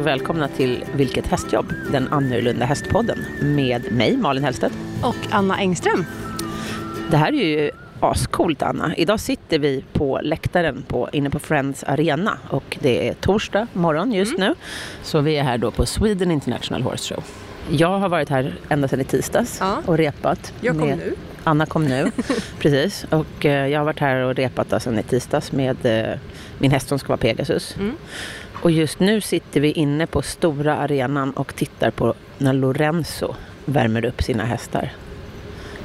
och välkomna till Vilket hästjobb? Den annorlunda hästpodden med mig, Malin Hellstedt. Och Anna Engström. Det här är ju ascoolt Anna. Idag sitter vi på läktaren på, inne på Friends Arena och det är torsdag morgon just mm. nu. Så vi är här då på Sweden International Horse Show. Jag har varit här ända sedan i tisdags ja. och repat. Jag kom nu. Anna kom nu, precis. Och eh, jag har varit här och repat sedan i tisdags med eh, min häst som ska vara Pegasus. Mm. Och just nu sitter vi inne på stora arenan och tittar på när Lorenzo värmer upp sina hästar.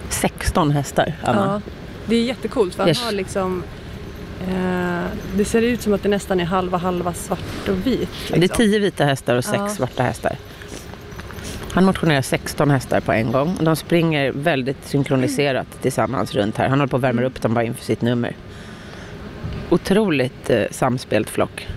16 hästar, Anna. Ja, det är jättecoolt för han har liksom eh, det ser ut som att det nästan är halva halva svart och vit. Liksom. Det är 10 vita hästar och 6 ja. svarta hästar. Han motionerar 16 hästar på en gång. De springer väldigt synkroniserat tillsammans runt här. Han håller på att värma upp dem bara inför sitt nummer. Otroligt eh, samspelt flock.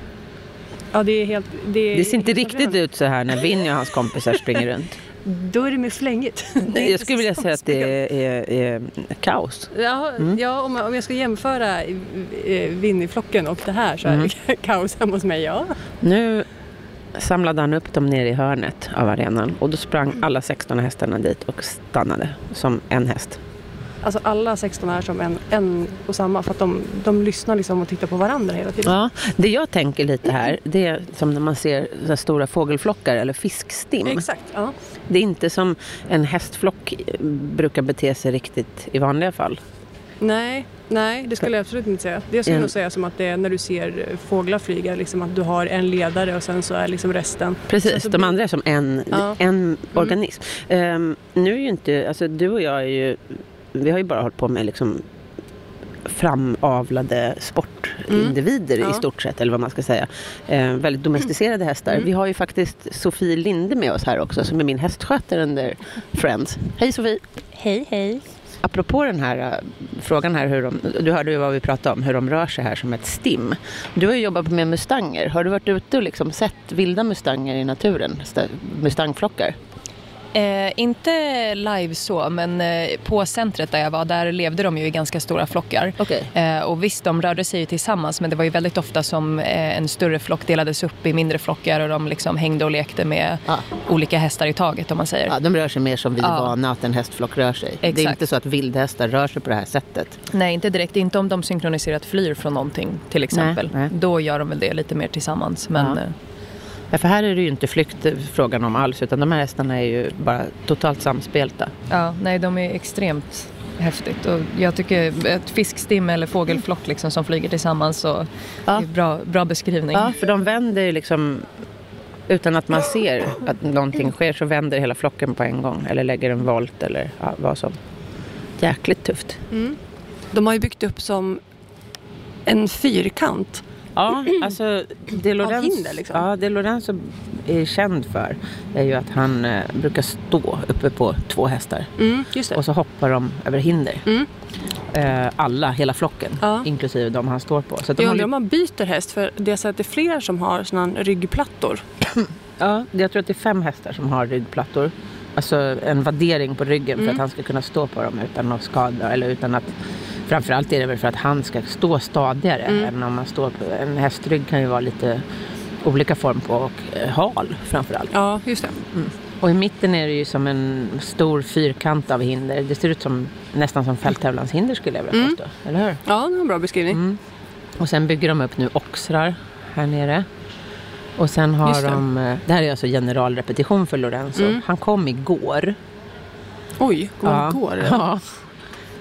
Ja, det, helt, det, det ser inte riktigt ut så här när Vinny och hans kompisar springer runt. Då är det mer flängigt. jag skulle vilja säga att det är, är, är kaos. Ja, mm. ja om, om jag ska jämföra Winnie-flocken och det här så är det mm. kaos hemma hos mig, ja. Nu samlade han upp dem nere i hörnet av arenan och då sprang alla 16 hästarna dit och stannade som en häst. Alltså alla 16 är som en, en och samma för att de, de lyssnar liksom och tittar på varandra hela tiden. Ja, det jag tänker lite här det är som när man ser stora fågelflockar eller fiskstim. Exakt, ja. Det är inte som en hästflock brukar bete sig riktigt i vanliga fall. Nej, nej det skulle jag absolut inte säga. Det skulle jag nog säga som att det är när du ser fåglar flyga, liksom att du har en ledare och sen så är liksom resten. Precis, de andra är som en, ja. en mm. organism. Um, nu är ju inte, alltså du och jag är ju, vi har ju bara hållit på med liksom framavlade sportindivider mm. ja. i stort sett, eller vad man ska säga. Eh, väldigt domesticerade hästar. Mm. Vi har ju faktiskt Sofie Linde med oss här också, som är min hästskötare under Friends. Hej Sofie! Hej, hej! apropå den här uh, frågan här, hur de, du hörde ju vad vi pratade om, hur de rör sig här som ett stim. Du har ju jobbat med mustanger. Har du varit ute och liksom sett vilda mustanger i naturen? Mustangflockar? Eh, inte live så, men eh, på centret där jag var, där levde de ju i ganska stora flockar. Okay. Eh, och visst, de rörde sig ju tillsammans, men det var ju väldigt ofta som eh, en större flock delades upp i mindre flockar och de liksom hängde och lekte med ah. olika hästar i taget om man säger. Ja, de rör sig mer som vi ah. vana att en hästflock rör sig. Exakt. Det är inte så att vildhästar rör sig på det här sättet. Nej, inte direkt. Inte om de synkroniserat flyr från någonting till exempel. Nej, nej. Då gör de väl det lite mer tillsammans. Men, ja. Ja, för här är det ju inte flykt frågan om alls utan de här hästarna är ju bara totalt samspelta. Ja, nej de är extremt häftigt och jag tycker ett fiskstim eller fågelflock liksom som flyger tillsammans så ja. är bra, bra beskrivning. Ja, för de vänder liksom utan att man ser att någonting sker så vänder hela flocken på en gång eller lägger en volt eller ja, vad som. Jäkligt tufft. Mm. De har ju byggt upp som en fyrkant Ja, alltså det Lorenzo, hinder, liksom. ja, det Lorenzo är känd för är ju att han eh, brukar stå uppe på två hästar. Mm, och så hoppar de över hinder. Mm. Eh, alla, hela flocken, ja. inklusive de han står på. Så jag undrar om man byter häst, för det är så att det är fler som har sådana ryggplattor. ja, jag tror att det är fem hästar som har ryggplattor. Alltså en vaddering på ryggen mm. för att han ska kunna stå på dem utan att skada eller utan att Framförallt är det väl för att han ska stå stadigare mm. än om man står på en hästrygg kan ju vara lite olika form på och eh, hal framförallt. Ja, just det. Mm. Och i mitten är det ju som en stor fyrkant av hinder. Det ser ut som nästan som fälttävlanshinder skulle jag vilja mm. påstå. Mm. Eller hur? Ja, det är en bra beskrivning. Mm. Och sen bygger de upp nu oxrar här nere. Och sen har det. de, eh, det här är alltså generalrepetition för Lorenzo. Mm. Han kom igår. Oj, kom ja. igår? Ja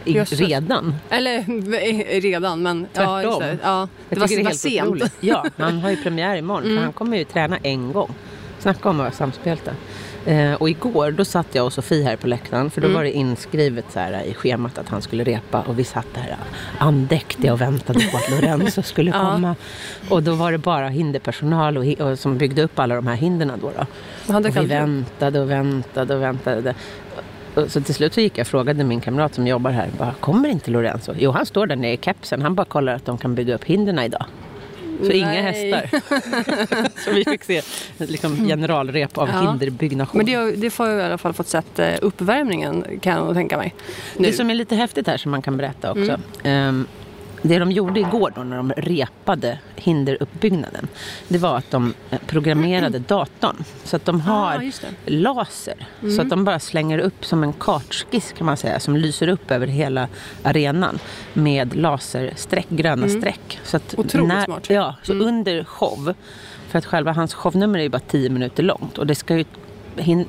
i, redan. Eller redan, men Tvärtom. ja, det. Ja, det var, det var sent. Otroligt. Ja, han har ju premiär imorgon mm. han kommer ju träna en gång. Snacka om att vara samspelta. Eh, och igår då satt jag och Sofie här på läktaren för då mm. var det inskrivet så här i schemat att han skulle repa och vi satt där andäktiga och väntade på att Lorenzo skulle komma. Och då var det bara hinderpersonal och, och som byggde upp alla de här hindren då. då. Och vi väntade och väntade och väntade så till slut så gick jag och frågade min kamrat som jobbar här. Bara, kommer inte Lorenzo? Jo, han står där nere i kepsen. Han bara kollar att de kan bygga upp hindren idag. Så Nej. inga hästar. så vi fick se liksom generalrep av ja. hinderbyggnation. Men det, det får jag i alla fall fått sett eh, uppvärmningen kan jag tänka mig. Nu. Det som är lite häftigt här som man kan berätta också. Mm. Um, det de gjorde igår då när de repade hinderuppbyggnaden. Det var att de eh, programmerade datorn. Så att de har Ah, just det. laser. Så att de bara slänger upp som en kartskiss kan man säga. Som lyser upp över hela arenan. Med lasersträck, gröna streck. Så att Otroligt smart. Ja, så under show. För att själva hans shownummer är ju bara 10 minuter långt. Och det ska ju,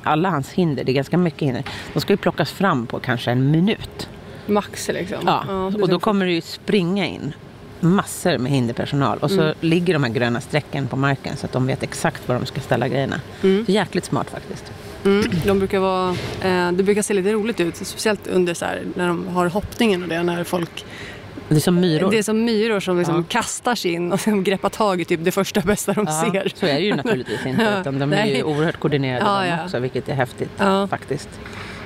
alla hans hinder, det är ganska mycket hinder. De ska ju plockas fram på kanske en minut. Max liksom. Ja, det och då kommer det ju springa in massor med hinderpersonal. Och så Mm. ligger de här gröna strecken på marken så att de vet exakt var de ska ställa grejerna. Mm. Så jäkligt smart faktiskt. Mm, de brukar vara, eh, det brukar se lite roligt ut, speciellt under så här, när de har hoppningen och det, när folk Det är som myror. Det är som myror som liksom Ja. kastar sig in och sen greppar tag i typ det första bästa de ja, ser. så är det ju naturligtvis inte. Ja, Utan de är ju oerhört koordinerade Ja, ja. också, vilket är häftigt Ja. faktiskt.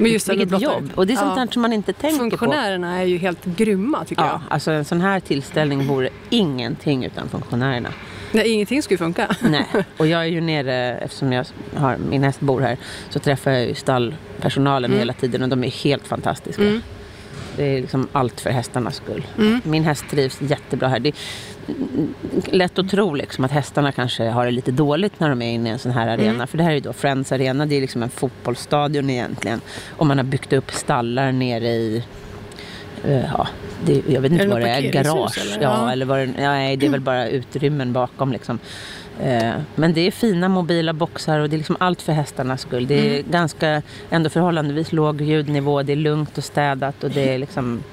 Men just vilket blottar- jobb! Och det är sånt Ja. som man inte tänker på. Funktionärerna är ju helt grymma tycker Ja, alltså en sån här tillställning vore ingenting utan funktionärerna. jag. Nej, ingenting skulle funka. Nej, och jag är ju nere, eftersom jag har, min häst bor här, så träffar jag ju stallpersonalen hela tiden och de är helt fantastiska. Mm. Det är liksom allt för hästarnas skull. Mm. Min häst trivs jättebra här. Det lätt att tro liksom att hästarna kanske har det lite dåligt när de är inne i en sån här arena. Mm. För det här är ju då Friends Arena, det är liksom en fotbollsstadion egentligen. Och man har byggt upp stallar nere i eh, Ja, det, jag vet inte vad det är. Garage. eller? Ja, Ja. eller vad det, ja, nej, det är väl bara utrymmen bakom. Liksom. Eh, Men det är fina mobila boxar och det är liksom allt för hästarnas skull. Det är Mm. ganska, ändå förhållandevis låg ljudnivå. Det är lugnt och städat och det är liksom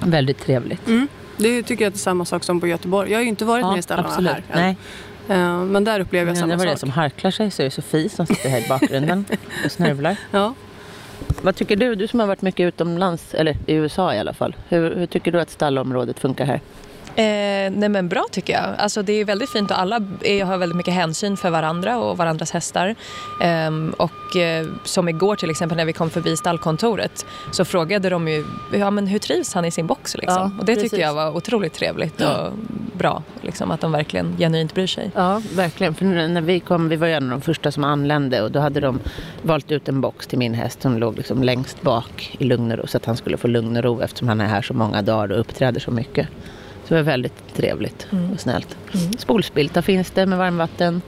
väldigt trevligt. Mm. Det tycker jag är samma sak som på Göteborg. Jag har ju inte varit nere i stallarna absolut. här. än. Nej, Eh, Men där upplever jag men samma det var det sak. som harklar sig så är det Sofie som sitter här i bakgrunden och snörvlar. Ja. Vad tycker du? Du som har varit mycket utomlands, eller i USA i alla fall. Hur, hur tycker du att stallområdet funkar här? Eh, nej men bra tycker jag. Alltså det är väldigt fint och alla är, har väldigt mycket hänsyn för varandra och varandras hästar. Ehm, och eh, som igår till exempel när vi kom förbi stallkontoret så frågade de ju ja, men hur trivs han i sin box liksom? Ja, och det precis. tycker jag var otroligt trevligt och bra. Liksom, att de verkligen genuint bryr sig. Ja, verkligen. För när när vi kom, vi var ju en av de första som anlände och då hade de valt ut en box till min häst som låg liksom längst bak i lugn och ro så att han skulle få lugn och ro eftersom han är här så många dagar och uppträder så mycket. Så det var väldigt trevligt och snällt. Spolspiltar finns det med varmvatten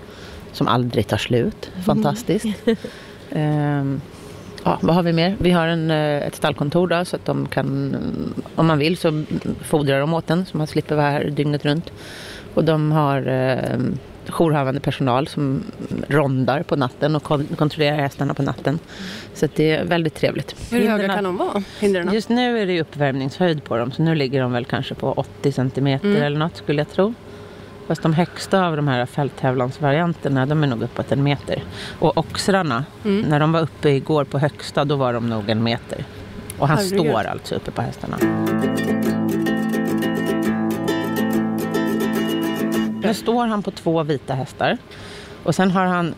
som aldrig tar slut. Fantastiskt. Ehm, ja, vad har vi mer? Vi har en, eh, ett stallkontor då, så att de kan, mm, om man vill så fodrar de åt den så man slipper vara här dygnet runt. Och de har eh, jourhavande personal som rondar på natten och kon- kontrollerar hästarna på natten. Så att det är väldigt trevligt. Hur höga kan de vara, hindren? Just nu är det uppvärmningshöjd på dem så nu ligger de väl kanske på 80 centimeter Mm. eller något skulle jag tro. Fast de högsta av de här fälttävlansvarianterna de är nog uppåt en meter. Och oxrarna, Mm. när de var uppe igår på högsta då var de nog en meter. Och han Herregud. står alltså uppe på hästarna. Nu står han på två vita hästar. Och sen har han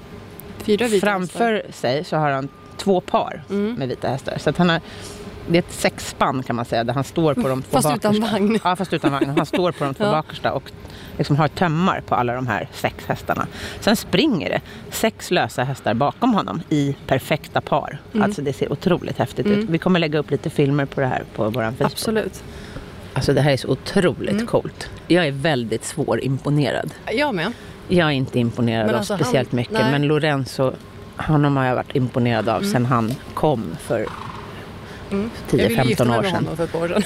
Fyra vita framför sig så har han två par Mm. med vita hästar. Så att han har, det är ett sexspann kan man säga där han står på de två Fast utan bakersta. vagn. Ja, fast utan vagn. Han står på de två Ja. bakersta och liksom har tömmar på alla de här sex hästarna. Sen springer det sex lösa hästar bakom honom i perfekta par. Mm. Alltså det ser otroligt häftigt Mm. ut. Vi kommer lägga upp lite filmer på det här på vår Facebook. Absolut. Alltså det här är så otroligt Mm. coolt. Jag är väldigt svårimponerad. Jag med. Jag är inte imponerad Men av alltså, speciellt han- mycket. nej. Men Lorenzo, honom har jag varit imponerad av sen han kom för Mm. Jag ville gifta 10-15 mig år sedan. honom för ett par år sedan.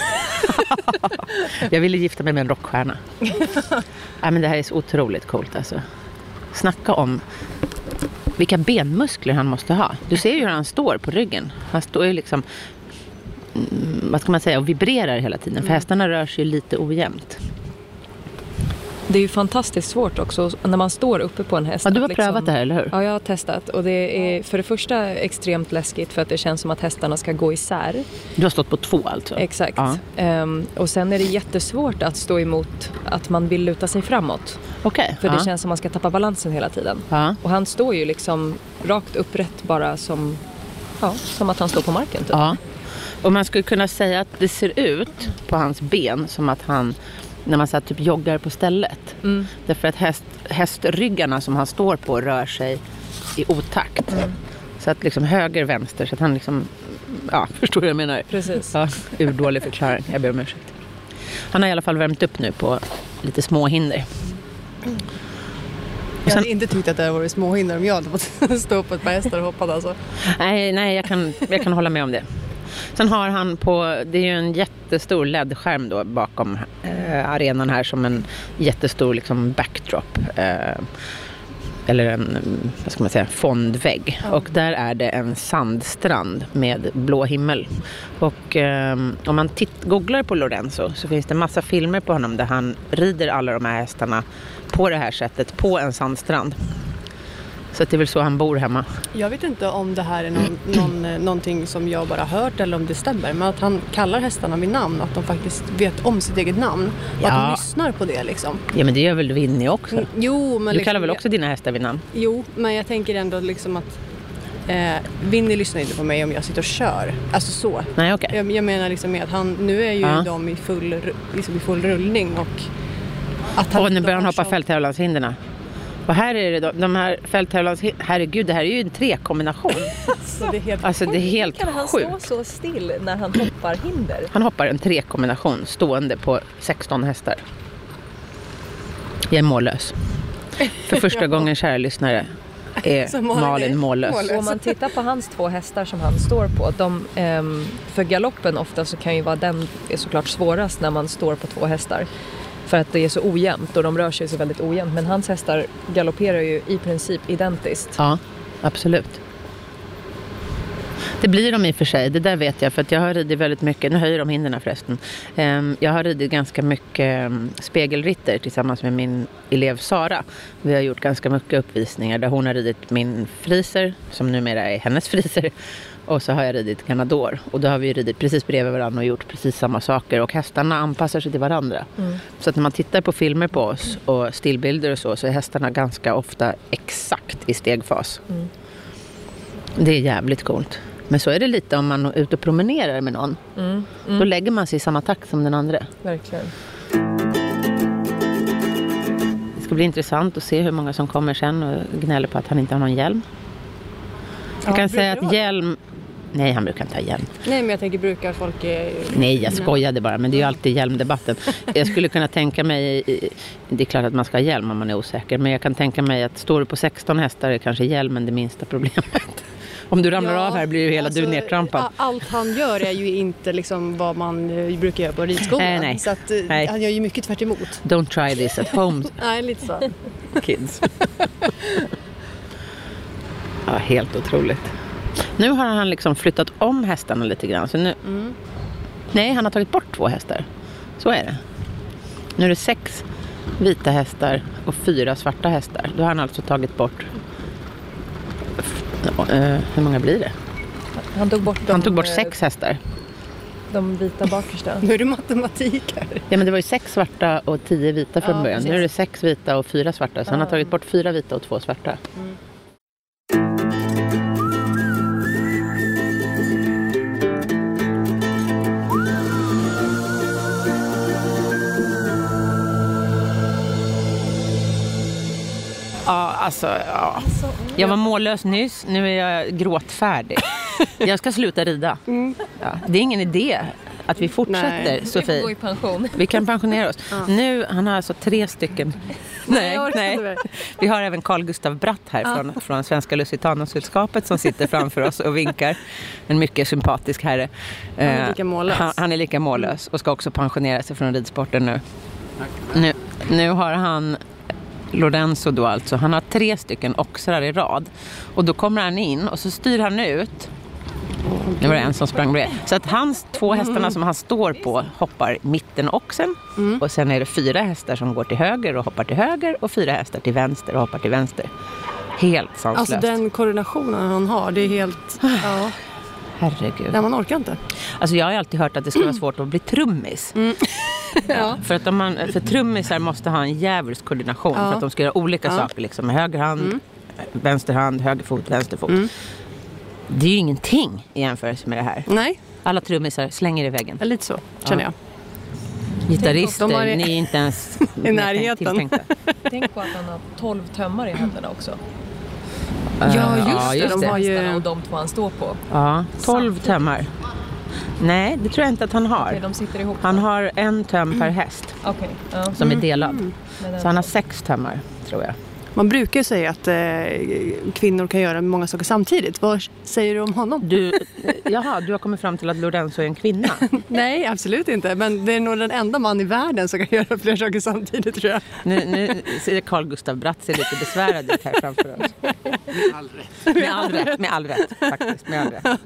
Jag ville gifta mig med en rockstjärna. Nej, men det här är så otroligt coolt alltså. Snacka om vilka benmuskler han måste ha. Du ser ju hur han står på ryggen. Han står ju liksom, mm, vad ska man säga, och vibrerar hela tiden. Mm. För hästarna rör sig lite ojämnt. Det är ju fantastiskt svårt också när man står uppe på en häst. Ja, du har liksom- prövat det här, eller hur? Ja, jag har testat och det är för det första extremt läskigt för att det känns som att hästarna ska gå isär. Du har stått på två alltså? Exakt. Ja. Ehm, och sen är det jättesvårt att stå emot att man vill luta sig framåt. Okej. För ja. det känns som att man ska tappa balansen hela tiden. Ja. Och han står ju liksom rakt upprätt bara som, ja, som att han står på marken typ. Och man skulle kunna säga att det ser ut på hans ben som att han, när man så typ joggar på stället. Mm. Därför att häst, hästryggarna som han står på rör sig i otakt. Mm. Så att liksom höger, vänster, så att han liksom, ja, förstår du vad jag menar? Precis. Ja, urdålig förklaring, jag ber om ursäkt. Han har i alla fall värmt upp nu på lite småhinder. Jag sen- hade inte tyckt att det hade varit småhinder om jag hade fått stå på ett par hästar och hoppa alltså. Nej, nej jag, kan, jag kan hålla med om det. Sen har han på, det är ju en jättestor LED-skärm då bakom eh, arenan här som en jättestor liksom backdrop. Eh, eller en, mm, vad ska man säga, fondvägg. Och där är det en sandstrand med blå himmel. Och eh, om man titt, googlar på Lorenzo så finns det massa filmer på honom där han rider alla de här hästarna på det här sättet på en sandstrand. Så att det är väl så han bor hemma. Jag vet inte om det här är någon, någon, eh, någonting som jag bara hört eller om det stämmer. Men att han kallar hästarna vid namn, att de faktiskt vet om sitt eget namn. Och Ja. att de lyssnar på det liksom. Ja men det gör väl Winnie också? Mm, Jo, men Du liksom, kallar väl också dina hästar vid namn? Jo, men jag tänker ändå liksom att eh, Winnie lyssnar inte på mig om jag sitter och kör. Alltså så. Nej okej. Jag, jag menar liksom med att han, nu är ju Ja. de i full, liksom i full rullning och att han Och nu börjar han hoppa fälttävlanshinderna. Och här är det då, de här fälttävlanshinderna, herregud det här är ju en trekombination. Så det är helt Alltså det är helt kan han stå sjukt. så still när han hoppar hinder? Han hoppar en trekombination stående på 16 hästar. Jag är mållös. För första gången kära lyssnare är Så Malin mållös. mållös. Och om man tittar på hans två hästar som han står på, de, ehm, för galoppen ofta så kan ju vara den är såklart svårast när man står på två hästar. För att det är så ojämnt och de rör sig så väldigt ojämnt. Men hans hästar galopperar ju i princip identiskt. Ja, absolut. Det blir de i och för sig, det där vet jag för att jag har ridit väldigt mycket, nu höjer de hinderna förresten. Ehm, jag har ridit ganska mycket ehm, spegelritter tillsammans med min elev Sara. Vi har gjort ganska mycket uppvisningar där hon har ridit min friser, som numera är hennes friser. Och så har jag ridit Ganador och då har vi ridit precis bredvid varandra och gjort precis samma saker och hästarna anpassar sig till varandra. Så att när man tittar på filmer på oss och stillbilder och så så är hästarna ganska ofta exakt i stegfas. Det är jävligt coolt. Men så är det lite om man är ute och promenerar med någon. Då lägger man sig i samma takt som den andra. Verkligen. Det ska bli intressant att se hur många som kommer sen och gnäller på att han inte har någon hjälm. Jag Ja, kan brukar säga att hjälm... Nej, han brukar inte ha hjälm. Nej, men jag tänker brukar folk... Eh, Nej, jag skojade bara, men det är ju alltid hjälmdebatten. Jag skulle kunna tänka mig, det är klart att man ska ha hjälm om man är osäker, men jag kan tänka mig att står du på 16 hästar är kanske hjälmen det minsta problemet. Om du ramlar Ja, av här blir ju hela du alltså, nedtrampad. a- Allt han gör är ju inte liksom vad man eh, brukar göra på ridskolan. Nej, nej. Så att, eh, Nej. han gör ju mycket tvärt emot. Don't try this at home, Nej, lite så. kids. ja, helt otroligt. Nu har han liksom flyttat om hästarna lite grann. Så nu... Nej, han har tagit bort två hästar. Så är det. Nu är det sex vita hästar och fyra svarta hästar. Då har han alltså tagit bort... Eh, hur många blir det? Han tog bort, Han tog bort eh, sex hästar. de vita bakersta. Nu är det matematik här. Ja, men det var ju sex svarta och tio vita från Ja, början. Nu är det precis. sex vita och fyra svarta. Så han har tagit bort fyra vita och två svarta. Ja, alltså, ja. Jag var mållös nyss, nu är jag gråtfärdig. Jag ska sluta rida. Ja, det är ingen idé att vi fortsätter, Nej. Vi får gå Sofie. i pension. Vi kan pensionera oss. Nu, han har alltså tre stycken. Nej, nej. Vi har även Carl Gustav Bratt här från, från Svenska Lusitanosällskapet som sitter framför oss och vinkar. En mycket sympatisk herre. Han är lika mållös. Han, han är lika mållös och ska också pensionera sig från ridsporten nu. Nu, nu har han Lorenzo då alltså, han har tre stycken oxrar i rad. Och då kommer han in och så styr han ut nu var det en som sprang bredvid. Så att hans två hästarna som han står på hoppar mitten oxen. Och sen är det fyra hästar som går till höger och hoppar till höger. Och fyra hästar till vänster och hoppar till vänster. Helt sanslöst. Alltså den koordinationen han har, det är helt... Ja, Herregud. nej, man orkar inte. Alltså jag har alltid hört att det ska vara svårt att bli trummis. Ja. För, att om man, för trummisar måste ha en djävulsk koordination Ja. för att de ska göra olika Ja. Mm. saker. Liksom. Med höger hand, vänster hand, höger fot, vänster fot. Det är ju ingenting i jämförelse med det här. Nej, Alla trummisar slänger i väggen. lite så känner jag. Gitarrister, De ni är inte ens I närheten. Tänk på att han har 12 tömmar i händerna också. Ja, Eh, just det. just De det. har ju- och de två han står på. Ja, 12 Samtidigt. tömmar. Nej, det tror jag inte att han har. De sitter ihop. Han har en töm per häst Okej. Ja. som är delad. Men den- Så han har sex tömmar, tror jag. Man brukar ju säga att eh, kvinnor kan göra många saker samtidigt. Vad säger du om honom? Du, jaha, du har kommit fram till att Lorenzo är en kvinna? Nej, absolut inte. Men det är nog den enda man i världen som kan göra fler saker samtidigt tror jag. Nu, nu ser Carl Gustav Bratt ser lite besvärad ut här framför oss. Med all rätt. Med all rätt, faktiskt. Med all rätt.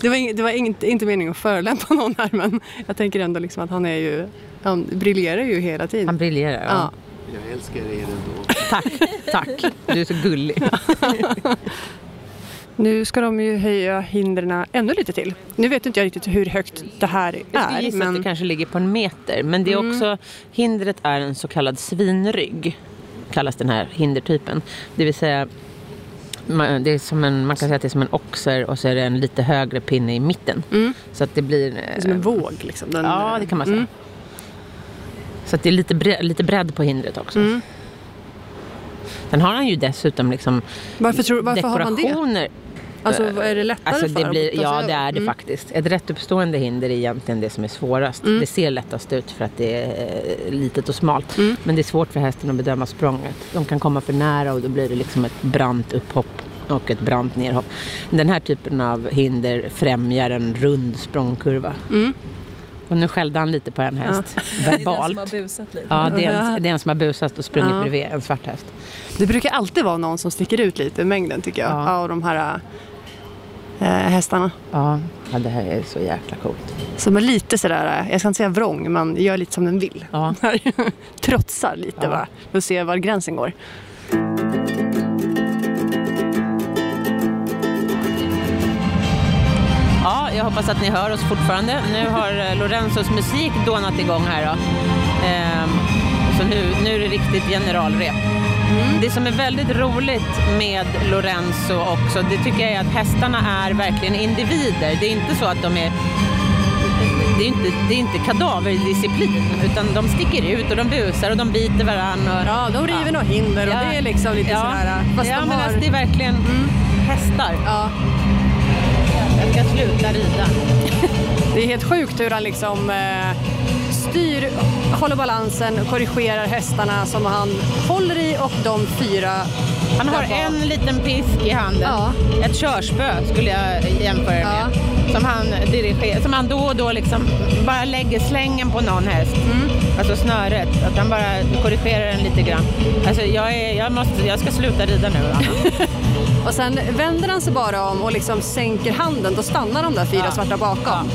Det var, ing, det var inte, inte meningen att förolämpa någon här men jag tänker ändå liksom att han är ju, han briljerar ju hela tiden. Han briljerar. Ja. ja. Jag älskar er ändå. Tack, tack. Du är så gullig. Nu ska de ju höja hindren ännu lite till. Nu vet inte jag riktigt hur högt det här Jag skulle är. gissa att det Men kanske ligger på en meter. Men det är också, hindret är en så kallad svinrygg. Kallas den här hindertypen. Det vill säga, det är som en, man kan säga att det är som en oxer och så är det en lite högre pinne i mitten. Mm. Så att det blir... det är som en våg liksom. Den, Ja, det kan man säga. Mm. Så det är lite, bre- lite bredd på hindret också. Mm. Sen har han ju dessutom liksom Varför, tror, varför har man det? dekorationer. Alltså är det lättare Alltså för det dem blir, att ja, det är det Mm. faktiskt. Ett rätt uppstående hinder är egentligen det som är svårast. Mm. Det ser lättast ut för att det är eh, litet och smalt. Mm. Men det är svårt för hästen att bedöma språnget. De kan komma för nära och då blir det liksom ett brant upphopp och ett brant nerhopp. Den här typen av hinder främjar en rund språngkurva. Och nu skällde han lite på en häst, Det är den verbalt. som har busat lite. Ja, det är, en, det är en som har busat och sprungit Ja. bredvid en svart häst. Det brukar alltid vara någon som sticker ut lite i mängden tycker jag. Ja. Av de här äh, hästarna. Ja, ja, det här är så jäkla coolt. Som är lite sådär, jag ska inte säga vrång, men gör lite som den vill. Ja. Trotsar lite Ja. va, för att se var gränsen går. Ja, jag hoppas att ni hör oss fortfarande. Nu har eh, Lorenzos musik dånat igång här då. Ehm, så nu, nu är det riktigt generalrep. Det som är väldigt roligt med Lorenzo också, det tycker jag är att hästarna är verkligen individer. Det är inte så att de är det är inte, det är inte kadaverdisciplin utan de sticker ut och de busar och de biter varandra. Och, Ja, de river några hinder och Ja. det är liksom lite ja. sådär. Fast ja, de men har... alltså, det är verkligen hästar. ja, sluta rida. det är helt sjukt hur han liksom eh, styr, håller balansen, korrigerar hästarna som han håller i och de fyra Han har en liten pisk i handen. Ja. Ett körspö skulle jag jämföra det Ja. med. Som han, dirigerar, som han då och då liksom bara lägger slängen på någon häst. Mm. Alltså snöret. Att han bara korrigerar den lite grann. Alltså jag, är, jag, måste, jag ska sluta rida nu Anna. Och sen vänder han sig bara om och liksom sänker handen, då stannar de där fyra Ja. svarta bakom.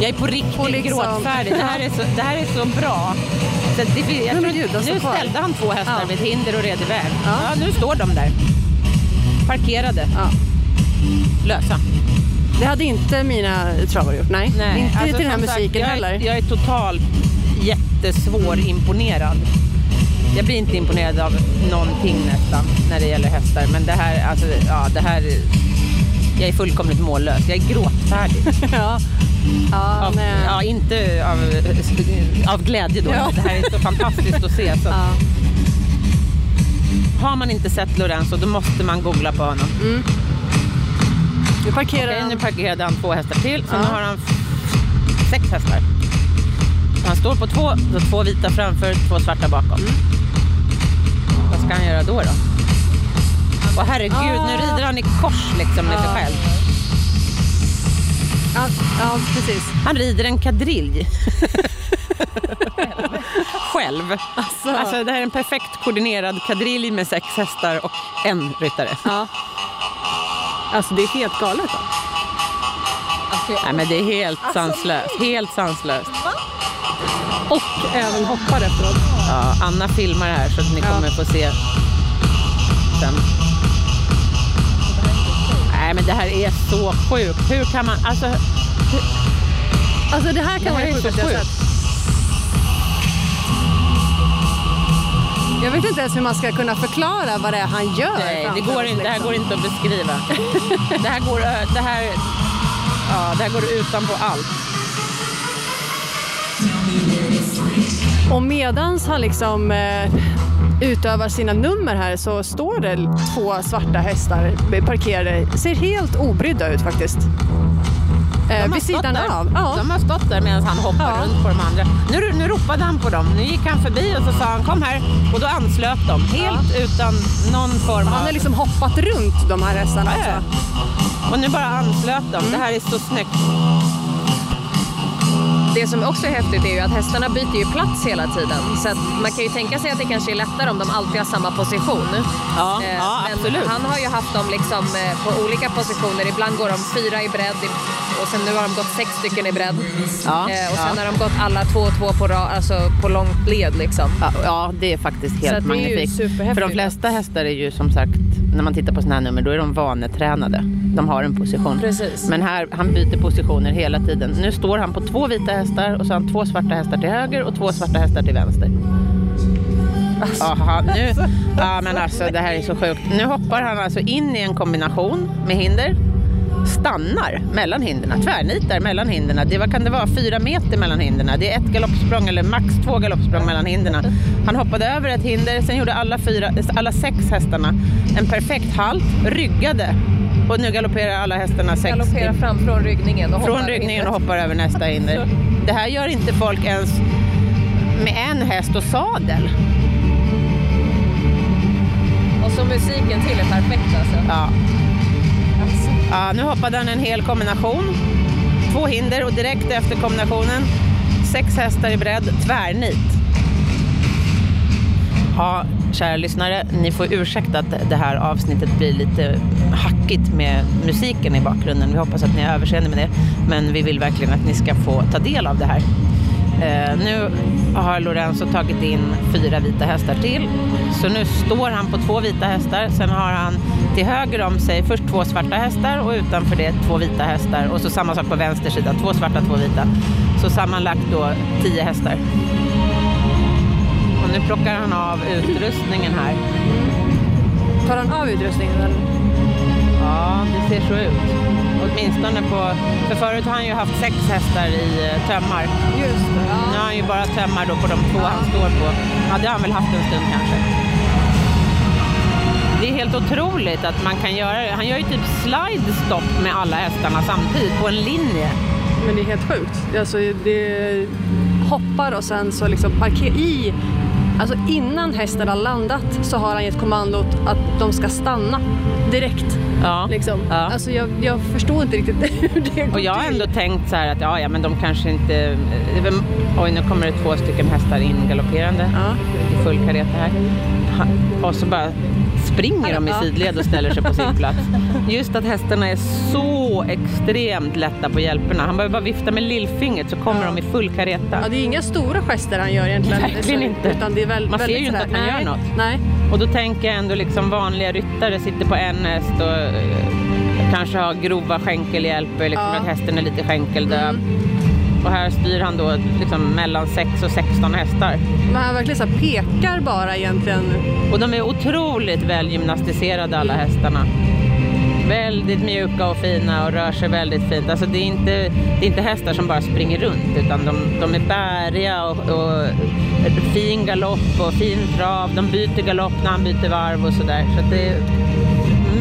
Jag är på riktigt liksom- gråtfärdig. Det här är så, det här är så bra. Så det, jag tror, gud, står nu ställde han två hästar Ja. vid ett hinder och red iväg. Ja. Ja. nu står de där. Parkerade. Ja. Lösa. Det hade inte mina travare gjort, nej. inte alltså till den här som sagt, musiken jag, heller. Är, jag är totalt jättesvår imponerad. Jag blir inte imponerad av någonting nästan när det gäller hästar. Men det här, alltså, ja, det här... Jag är fullkomligt mållös. Jag är gråtfärdig. ja. Ja, Av, men- ja, inte av, av glädje då. Ja. Det här är så fantastiskt att se. Så ja. Har man inte sett Lorenzo då måste man googla på honom. Nu parkerar Okej, han. nu parkerade han två hästar till. Sen Ja. har han sex hästar. Han står på två, så två vita framför, två svarta bakom. Mm. Ska han göra då? då? Och herregud, nu rider han i kors liksom med sig Ja. själv. Ja, ja, precis. Han rider en kadrilj. Själv. Alltså. Alltså, det här är en perfekt koordinerad kadrilj med sex hästar och en ryttare. Ja. Alltså det är helt galet. Då. Nej, men det är helt Alltså, sanslöst. Helt sanslöst. Och även hoppar efteråt. Ja, Anna filmar här så att ni Ja. kommer få se sen. Nej men det här är så sjukt. Hur kan man, alltså Alltså det här kan Det här vara det sjukaste jag sett. Jag vet inte ens hur man ska kunna förklara vad det är han gör. nej, det, går inte, det här liksom. går inte att beskriva. det här går, det här, ja, det här går utanpå allt. Och medans han liksom eh, utövar sina nummer här så står det två svarta hästar parkerade. Ser helt obrydda ut faktiskt. Eh, vid sidan där. av. Ja. De har stått där medan han hoppar Ja. runt på de andra. Nu, nu ropade han på dem. Nu gick han förbi och så sa han kom här. Och då anslöt de. Helt utan någon form Han av... har liksom hoppat runt de här hästarna Ja, ja. också. Och nu bara anslöt de. Det här är så snyggt. Det som också är häftigt är ju att hästarna byter ju plats hela tiden. Så att man kan ju tänka sig att det kanske är lättare om de alltid har samma position. Ja, Eh, ja men absolut. han har ju haft dem liksom eh, på olika positioner. Ibland går de fyra i bredd och sen nu har de gått sex stycken i bredd. Ja, Eh, och sen ja. har de gått alla två och två på, alltså på långt led liksom. Ja, ja, det är faktiskt helt magnifikt. För de flesta hästar är ju som sagt, när man tittar på sådana här nummer, då är de vanetränade. De har en position. Precis. Men här, han byter positioner hela tiden. Nu står han på två vita hästar och så har han två svarta hästar till höger och två svarta hästar till vänster. Aha, nu, ja, men alltså det här är så sjukt. Nu hoppar han alltså in i en kombination med hinder. Stannar mellan hindren, tvärnitar mellan hindren. Det, vad kan det vara? Fyra meter mellan hindren. Det är ett galoppsprång eller max två galoppsprång mellan hindren. Han hoppade över ett hinder, sen gjorde alla, fyra, alla sex hästarna en perfekt halt, ryggade och nu galopperar alla hästarna sex Galopperar fram från ryggningen och från hoppar ryggningen och hoppar över nästa hinder. Det här gör inte folk ens med en häst och sadel. Och så musiken till är perfekt alltså. Ja. Ja, nu hoppade han en hel kombination. Två hinder och direkt efter kombinationen sex hästar i bredd, tvärnit. Ja, kära lyssnare, ni får ursäkta att det här avsnittet blir lite hackigt med musiken i bakgrunden. Vi hoppas att ni har överseende med det, men vi vill verkligen att ni ska få ta del av det här. Eh, nu har Lorenzo tagit in fyra vita hästar till. Så nu står han på två vita hästar. Sen har han till höger om sig först två svarta hästar och utanför det två vita hästar. Och så samma sak på vänster sida, två svarta, två vita. Så sammanlagt då tio hästar. Och nu plockar han av utrustningen här. Tar han av utrustningen eller? Ja, det ser så ut. Åtminstone på... För förut har han ju haft sex hästar i eh, tömmar. Just det. Nu har han ju bara tömmar då på de två han står på. Ja, det har han väl haft en stund kanske. Det är helt otroligt att man kan göra det. Han gör ju typ slide stop med alla hästarna samtidigt på en linje. Men det är helt sjukt. Alltså, det hoppar och sen så liksom parkerar i... Alltså innan hästen har landat så har han gett kommandot att de ska stanna direkt. Ja. Liksom. Ja. Alltså jag, jag förstår inte riktigt hur det går Och jag har till. ändå tänkt så här att ja, ja men de kanske inte... väl- Oj, nu kommer det två stycken hästar in galopperande Ja. i full kareta här. Och så bara springer de i sidled och ställer sig på sin plats. Just att hästarna är så extremt lätta på hjälperna. Han behöver bara vifta med lillfingret så kommer de i full kareta. Ja, det är inga stora gester han gör egentligen. Verkligen inte. Utan det är väl, Man ser ju inte att han nej, gör något. Nej. Och då tänker jag ändå liksom vanliga ryttare sitter på en häst och eh, kanske har grova skänkelhjälper, liksom Ja. att hästen är lite skänkeldöv. Mm. Och här styr han då liksom mellan 6 och 16 hästar. Men han verkligen så pekar bara egentligen. Och de är otroligt väl gymnastiserade alla hästarna. Väldigt mjuka och fina och rör sig väldigt fint. Alltså det, är inte, det är inte hästar som bara springer runt utan de, de är bäriga och, och fin galopp och fin trav. De byter galopp när han byter varv och sådär. Så det är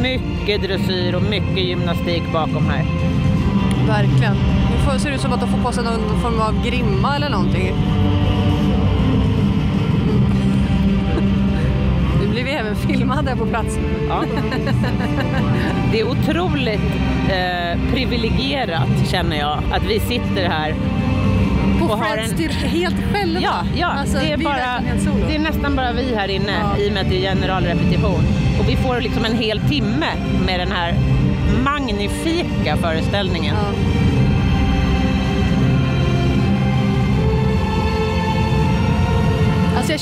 mycket dressyr och mycket gymnastik bakom här. Verkligen. Det ser ser ut som att de får på sig någon form av grimma eller någonting. Vi även filmade på plats. Ja. Det är otroligt eh, privilegierat känner jag att vi sitter här På Och har Friends en- helt själva. Ja, ja Alltså, det, är bara, det är nästan bara vi här inne Ja. i och med att det är generalrepetition. Och vi får liksom en hel timme med den här magnifika föreställningen. Ja.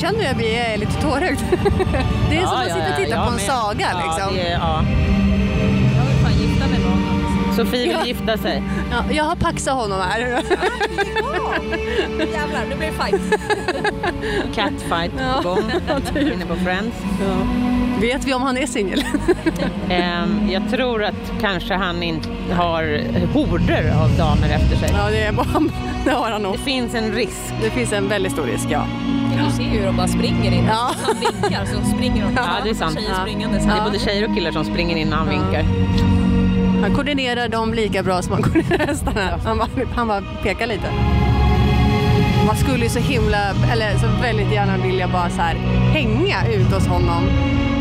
Jag känner att jag blir lite tårögd. Det är som att sitta och titta jag på en med. saga ja, liksom. Det är, ja. Jag vill fan gifta mig med honom. Sofie vill Ja. gifta sig. Ja, jag har paxat honom här. Jävlar, nu blir det fight. Catfight Ja, på gång inne på Friends. Vet vi om han är singel? Ehm, jag tror att kanske han inte har horder av damer efter sig. Ja, det, är bara, det har han nog. Det finns en risk. Det finns en väldigt stor risk, ja. Du ser ju hur de bara springer in. Ja. Han vinkar så springer de. Ja, det är sant. Tjejer Ja. springande. Det är både tjejer och killar som springer in när han Ja. vinkar. Han koordinerar dem lika bra som han koordinerar hästarna. Han bara, han bara pekar lite. Man skulle ju så himla, eller så väldigt gärna vilja bara så här hänga ut hos honom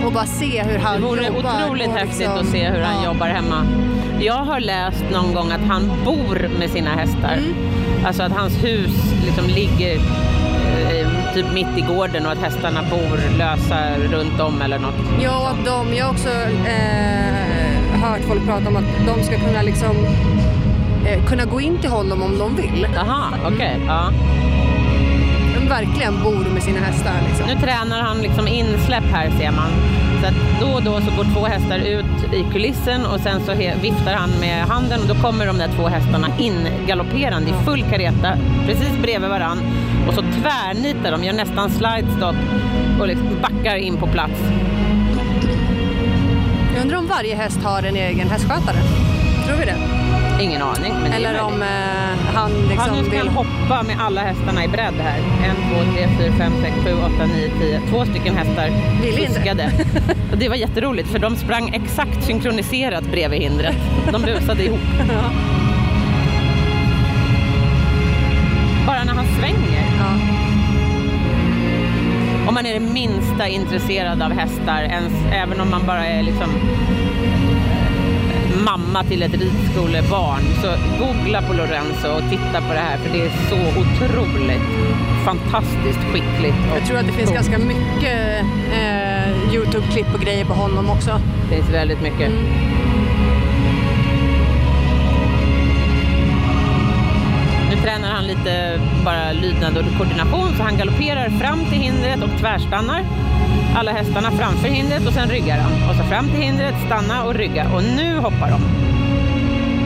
och bara se hur han Det vore jobbar. otroligt och häftigt liksom- att se hur han Ja. jobbar hemma. Jag har läst någon gång att han bor med sina hästar. Mm. Alltså att hans hus liksom ligger typ mitt i gården och att hästarna bor lösa runt om eller något. Ja, att de, jag har också eh, hört folk prata om att de ska kunna liksom eh, kunna gå in till honom om de vill. Jaha, okej. Ja. De verkligen bor med sina hästar liksom. Nu tränar han liksom insläpp här ser man. Så att då och då så går två hästar ut i kulissen och sen så viftar han med handen och då kommer de där två hästarna in galopperande i full kareta precis bredvid varann och så tvärnitar de, gör nästan slidestop och liksom backar in på plats. Jag undrar om varje häst har en egen hästskötare? Tror vi det? Ingen aning. Eller om eh, han liksom Han nu ska vill... han hoppa med alla hästarna i bredd här. En, två, tre, fyra, fem, sex, sju, åtta, nio, tio. Två stycken hästar fuskade. Och det var jätteroligt för de sprang exakt synkroniserat bredvid hindret. De busade ihop. Bara när han svänger. Man är det minsta intresserad av hästar, ens, även om man bara är liksom eh, mamma till ett ridskolebarn, så googla på Lorenzo och titta på det här för det är så otroligt fantastiskt skickligt. Jag tror att det finns ganska mycket eh, Youtube-klipp och grejer på honom också. Det finns väldigt mycket. Nu tränar han lite bara lydnad och koordination så han galopperar fram till hindret och tvärstannar. Alla hästarna framför hindret och sen ryggar han. Och så fram till hindret, stanna och rygga. Och nu hoppar de.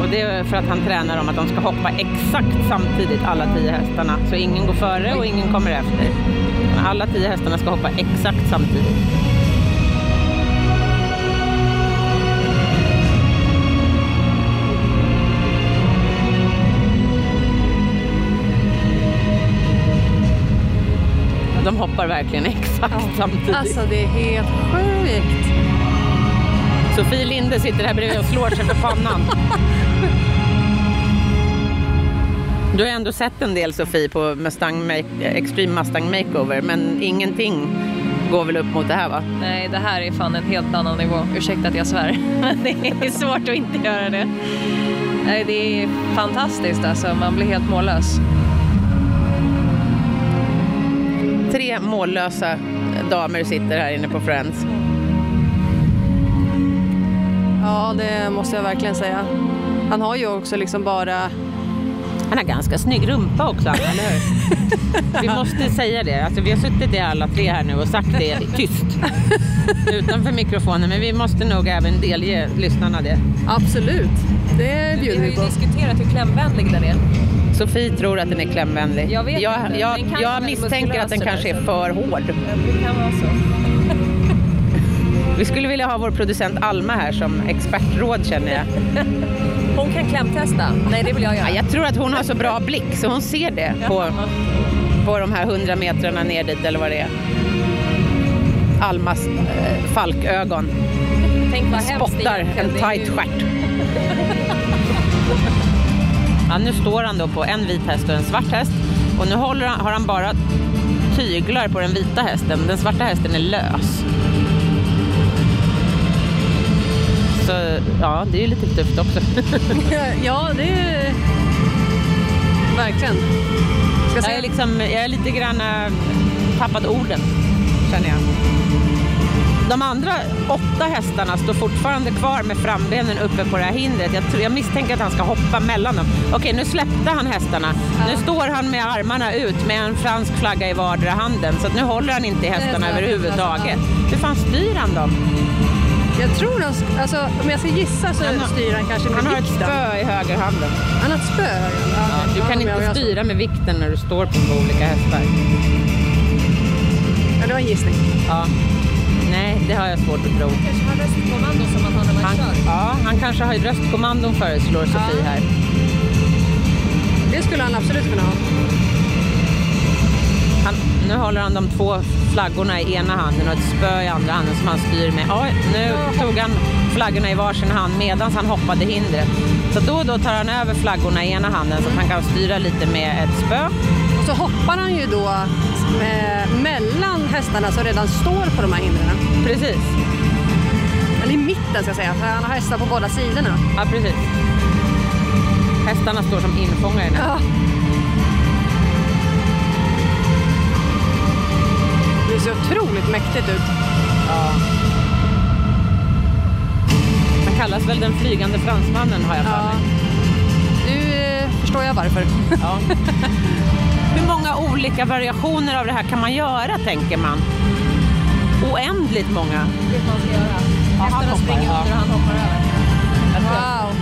Och det är för att han tränar dem att de ska hoppa exakt samtidigt alla tio hästarna. Så ingen går före och ingen kommer efter. Alla tio hästarna ska hoppa exakt samtidigt. De hoppar verkligen exakt samtidigt. Alltså det är helt sjukt. Sofie Linde sitter här bredvid och slår sig för pannan. Du har ändå sett en del Sofie på Mustang Make- Extreme Mustang Makeover men ingenting går väl upp mot det här va? Nej, det här är fan en helt annan nivå. Ursäkta att jag svär. Men det är svårt att inte göra det. Nej, det är fantastiskt alltså. Man blir helt mållös. Tre mållösa damer sitter här inne på Friends. Ja, det måste jag verkligen säga. Han har ju också liksom bara... Han har ganska snygg rumpa också, eller hur? Vi måste säga det. Alltså, vi har suttit i alla tre här nu och sagt det tyst utanför mikrofonen, men vi måste nog även delge lyssnarna det. Absolut. Det bjuder vi på. diskuterat hur klämvänlig den är. Sofie tror att den är klämvänlig. Jag vet jag, inte. jag, Den jag misstänker att den kanske är för hård. Det kan vara så. Vi skulle vilja ha vår producent Alma här som expertråd känner jag. Hon kan klämtesta. Nej, det vill jag göra. Ja, jag tror att hon har så bra blick så hon ser det på, på de här hundra metrarna ner dit eller vad det är. Almas eh, falkögon Tänk vad spottar en tight stjärt. Ja, nu står han då på en vit häst och en svart häst och nu han, har han bara tyglar på den vita hästen. Den svarta hästen är lös. Så ja, det är ju lite tufft också. Ja, det är... Verkligen. Jag se. är, liksom, jag är lite grann äh, tappat orden, känner jag. De andra åtta hästarna står fortfarande kvar med frambenen uppe på det här hindret. Jag, tror, jag misstänker att han ska hoppa mellan dem. Okej, nu släppte han hästarna. Nu står han med armarna ut med en fransk flagga i vardera handen. Så nu håller han inte i hästarna överhuvudtaget. Hur fan styr han dem? Jag tror sk- Alltså, om jag ska gissa så Han har- styr han kanske med Han har ett vikten. spö i högerhanden. Han har ett spö i högen. Ja, Du ja, kan inte styra med vikten när du står på olika hästar. Ja, det var en gissning. Ja. Nej, det har jag svårt att tro. kanske har röstkommando som han har Han, varit körd. ja, han kanske har röstkommandon föreslår Sofie här. Det skulle han absolut kunna ha. Han, nu håller han de två flaggorna i ena handen och ett spö i andra handen som han styr med. Oj, nu tog han flaggorna i varsin hand medan han hoppade hindret. Så då och då tar han över flaggorna i ena handen så att han kan styra lite med ett spö. Och så hoppar han ju då eh, mellan hästarna som redan står på de här hindren. Precis. Eller i mitten ska jag säga, för han har hästar på båda sidorna. Ja, precis. Hästarna står som infångare nu. Ja. Det ser otroligt mäktigt ut. Han kallas väl den flygande fransmannen har jag för Ja. mig. Nu eh, förstår jag varför. Ja. Hur många olika variationer av det här kan man göra, tänker man? Oändligt många. Hästarna springer under och han hoppar över. Wow.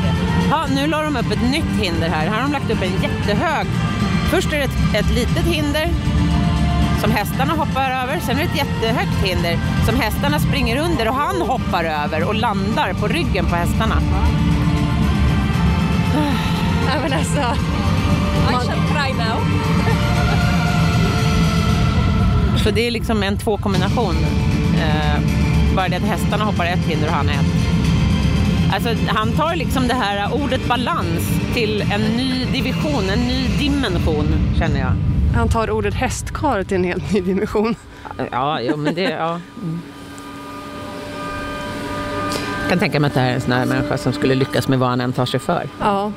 Ja, nu la de upp ett nytt hinder här. Här har de lagt upp en jättehög. Först är det ett, ett litet hinder som hästarna hoppar över. Sen är det ett jättehögt hinder som hästarna springer under och han hoppar över och landar på ryggen på hästarna. Ja, men alltså, I shall try now. Så det är liksom en tvåkombination. Eh, bara det att hästarna hoppar ett hinder och han ett. Alltså, han tar liksom det här ordet balans till en ny division, en ny dimension känner jag. han tar ordet hästkar till en helt ny dimension. Ja, jo, men det... Ja. Mm. Jag kan tänka mig att det här är en sån här människa som skulle lyckas med vad han än tar sig för. Ja.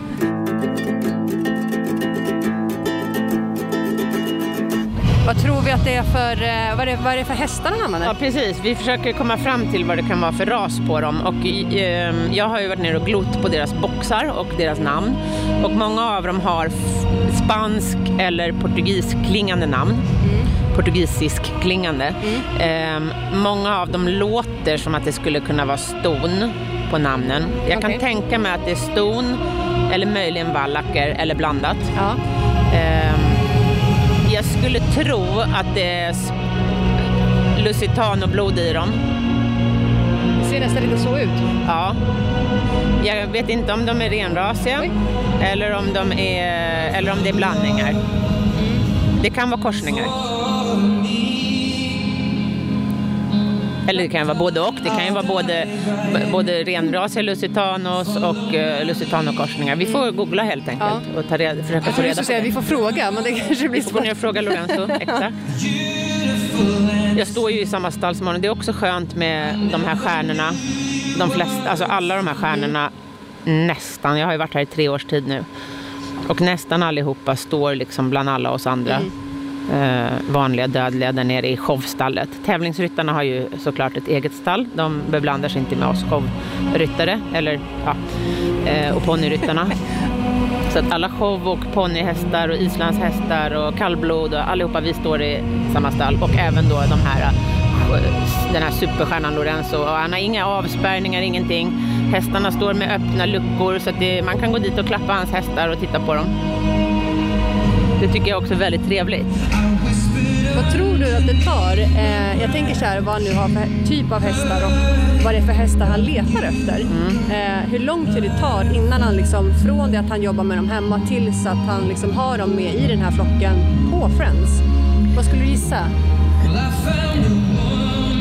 Vad tror vi att det är för, eh, vad är, vad är det för hästar han använder? Ja, precis. Vi försöker komma fram till vad det kan vara för ras på dem. Och, eh, jag har ju varit nere och glott på deras boxar och deras namn. Och många av dem har spansk eller portugisklingande namn. Portugisisk klingande. Eh, många av dem låter som att det skulle kunna vara ston på namnen. Jag Okej. kan tänka mig att det är ston eller möjligen vallacker eller blandat. Ja. Ehm, jag skulle tro att det är Lusitano-blod i dem. Det ser nästan lite så ut. Ja. Jag vet inte om de är renrasiga Oj. eller om, de är, eller om det är blandningar. Det kan vara korsningar. Eller det kan vara både och. Det kan ju vara både, både renrasiga lusitanos och uh, lusitanokorsningar. Vi får googla helt enkelt och ta reda, försöka få reda på säga det. vi får fråga, men det kanske blir Vi får svårt. och fråga Lorenzo. Exakt. Jag står ju i samma stall som honom. Det är också skönt med de här stjärnorna. De flesta, alltså alla de här stjärnorna, nästan. Jag har ju varit här i tre års tid nu. Och nästan allihopa står liksom bland alla oss andra. Eh, Eh, vanliga dödliga där nere i showstallet. Tävlingsryttarna har ju såklart ett eget stall. De beblandar sig inte med oss showryttare. Eller, ja, eh, och ponnyryttarna. Så att alla show och ponnyhästar och islandshästar och kallblod och allihopa vi står i samma stall och även då de här eh, den här superstjärnan Lorenzo och han har inga avspärrningar, ingenting. Hästarna står med öppna luckor så att det, man kan gå dit och klappa hans hästar och titta på dem. Det tycker jag också är väldigt trevligt. Vad tror du att det tar? Eh, jag tänker så här, vad han nu har för typ av hästar och vad det är för hästar han letar efter. Eh, hur lång tid det tar innan han liksom, från det att han jobbar med dem hemma tills att han liksom har dem med i den här flocken på Friends. Vad skulle du gissa?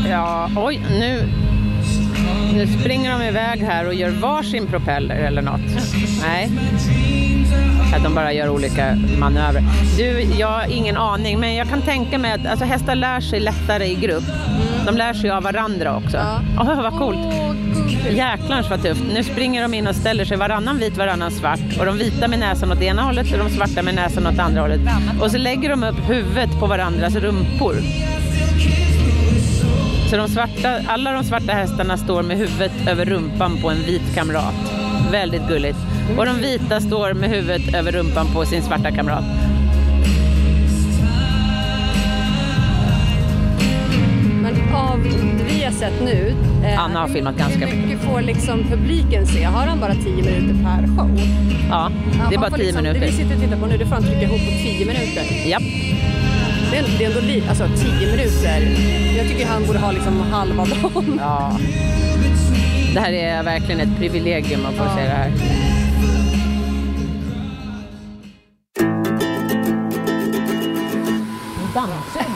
Ja, oj, nu, nu springer de iväg här och gör varsin propeller eller något. Nej. Att de bara gör olika manövrer. Du, jag har ingen aning, men jag kan tänka mig att alltså, hästar lär sig lättare i grupp. De lär sig av varandra också. Ja. Åh, vad coolt. Gud. Jäklar vad tufft. Nu springer de in och ställer sig varannan vit, varannan svart. Och de vita med näsan åt ena hållet och de svarta med näsan åt andra hållet. Och så lägger de upp huvudet på varandras rumpor. Så de svarta, alla de svarta hästarna står med huvudet över rumpan på en vit kamrat. Väldigt gulligt. Och de vita står med huvudet över rumpan på sin svarta kamrat. Men av det vi har sett nu, eh, Anna har filmat ganska hur mycket får liksom publiken se? Har han bara 10 minuter per show? Ja, det är bara 10 liksom, Det vi minuter. sitter och tittar på nu, det får han trycka ihop på 10 minuter. Japp. Det är, det är ändå li, alltså 10 minuter. Jag tycker han borde ha liksom halva dagen. Ja. Det här är verkligen ett privilegium att få se det här.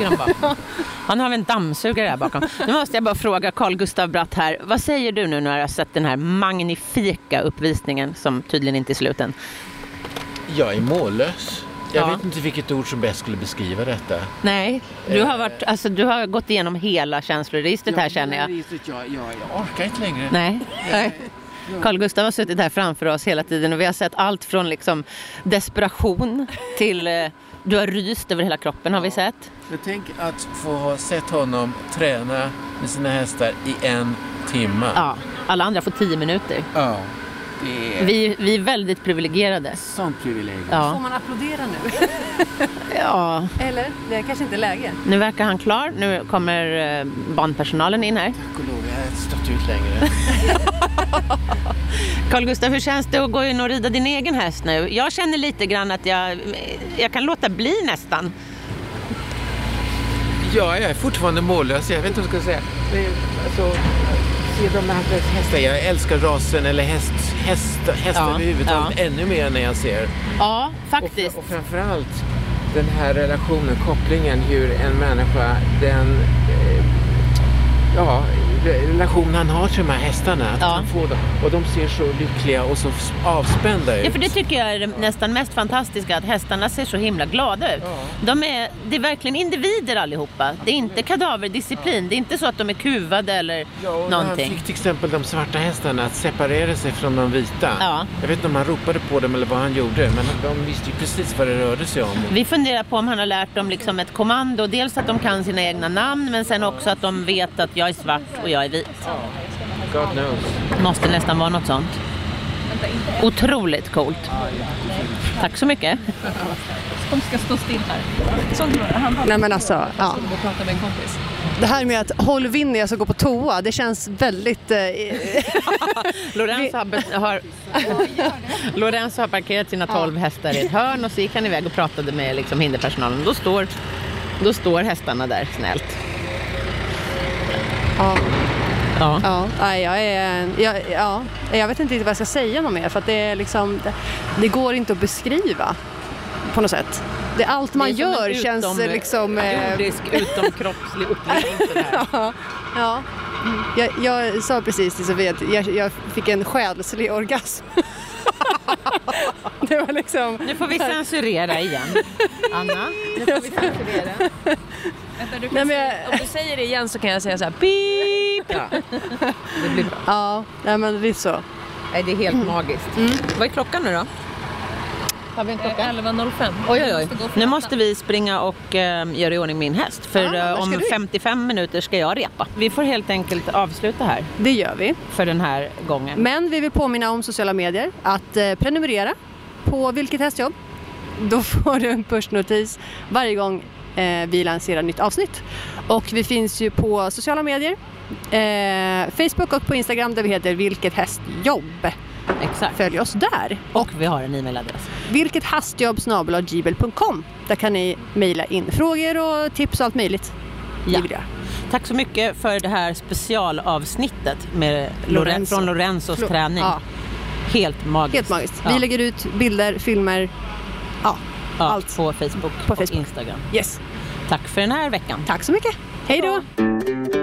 Dammsuger han bakom. Han har en dammsugare där bakom. Nu måste jag bara fråga Carl Gustav Bratt här. Vad säger du nu när du har sett den här magnifika uppvisningen som tydligen inte är sluten? Jag är mållös. Jag Ja. vet inte vilket ord som bäst skulle beskriva detta. Nej, du har, varit, alltså, du har gått igenom hela känsloregistret här känner jag. Jag, jag, jag orkar inte längre. Nej. Nej. Carl Gustav har suttit här framför oss hela tiden och vi har sett allt från liksom desperation till eh, du har ryst över hela kroppen har vi sett. Men tänk att få ha sett honom träna med sina hästar i en timme. Ja, alla andra får tio minuter. Ja. Det är Vi, vi är väldigt privilegierade. sånt privilegium. Får Ja. man applådera nu? ja, Eller? Det är kanske inte läge. nu verkar han klar. Nu kommer eh, barnpersonalen in här. Tack och lov, jag har stått ut längre. Carl Gustav, hur känns det att gå in och rida din egen häst nu? Jag känner lite grann att jag, jag kan låta bli nästan. ja, jag är fortfarande mållös. Jag vet inte vad jag ska säga. Alltså, se de här hästar. Jag älskar rasen eller häst, häst, hästar Ja, överhuvudtaget ja. ännu mer när jag ser. Ja, Och, faktiskt. och framförallt den här relationen, kopplingen, hur en människa, den eh, ja, relation han har till de här hästarna. Att Ja. han får dem. Och de ser så lyckliga och så avspända ut. Ja, för det tycker jag är det nästan mest fantastiska, att hästarna ser så himla glada ut. De är, det är verkligen individer allihopa. Det är inte kadaverdisciplin. Det är inte så att de är kuvade eller Ja, och när han någonting. fick till exempel de svarta hästarna att separera sig från de vita. Ja. Jag vet inte om han ropade på dem eller vad han gjorde, men de visste ju precis vad det rörde sig om. Vi funderar på om han har lärt dem liksom ett kommando. Dels att de kan sina egna namn, men sen också att de vet att jag är svart och jag är vit. God knows. Måste nästan vara något sånt. Otroligt coolt. Tack så mycket. De ska stå still här. Han Nej men alltså, ja. med en kompis. Det här med att håll vind när jag ska gå på toa, det känns väldigt... Eh, Lorenzo har, Lorenzo har parkerat sina 12 hästar i ett hörn och så gick han iväg och pratade med liksom hinderpersonalen. Då står, då står hästarna där snällt. ja, Ja. ja, jag är... Jag, ja, jag vet inte riktigt vad jag ska säga något mer för att det är liksom... Det, det går inte att beskriva på något sätt. Det, allt man Det gör känns utom- liksom... eh, Jordisk utomkroppslig upplevelse. Ja, ja. Jag, jag sa precis till Sofia att jag, jag fick en själslig orgasm. det var liksom... Nu får vi censurera igen. Anna, nu får vi censurera. Vänta, du kan Nej, men säga, jag- om du säger det igen så kan jag säga så här beep. Ja, det blir bra. Ja, nej, men det är så. Nej, det är helt magiskt. Vad är klockan nu då? Har vi en klocka? 11.05. Oj, oj, oj. För Nu måste vi springa och eh, göra i ordning min häst. För Ah, eh, om du? 55 minuter ska jag repa. Vi får helt enkelt avsluta här Det gör vi. för den här gången. Men vi vill påminna om sociala medier att eh, prenumerera på Vilket hästjobb. Då får du en pushnotis varje gång eh, vi lanserar nytt avsnitt. Och vi finns ju på sociala medier. Eh, Facebook och på Instagram där vi heter Vilket hästjobb. Exakt. Följ oss där. Och vi har en e-mailadress. Vilket. Där kan ni mejla in frågor och tips och allt möjligt. Ja. Tack så mycket för det här specialavsnittet med Lorenzo. Från Lorenzos Flo- träning. Ja, Helt magiskt. helt magiskt. Ja. Vi lägger ut bilder, filmer. Ja, allt. på Facebook På och Facebook. Instagram. yes. Tack för den här veckan. Tack så mycket. Hej då!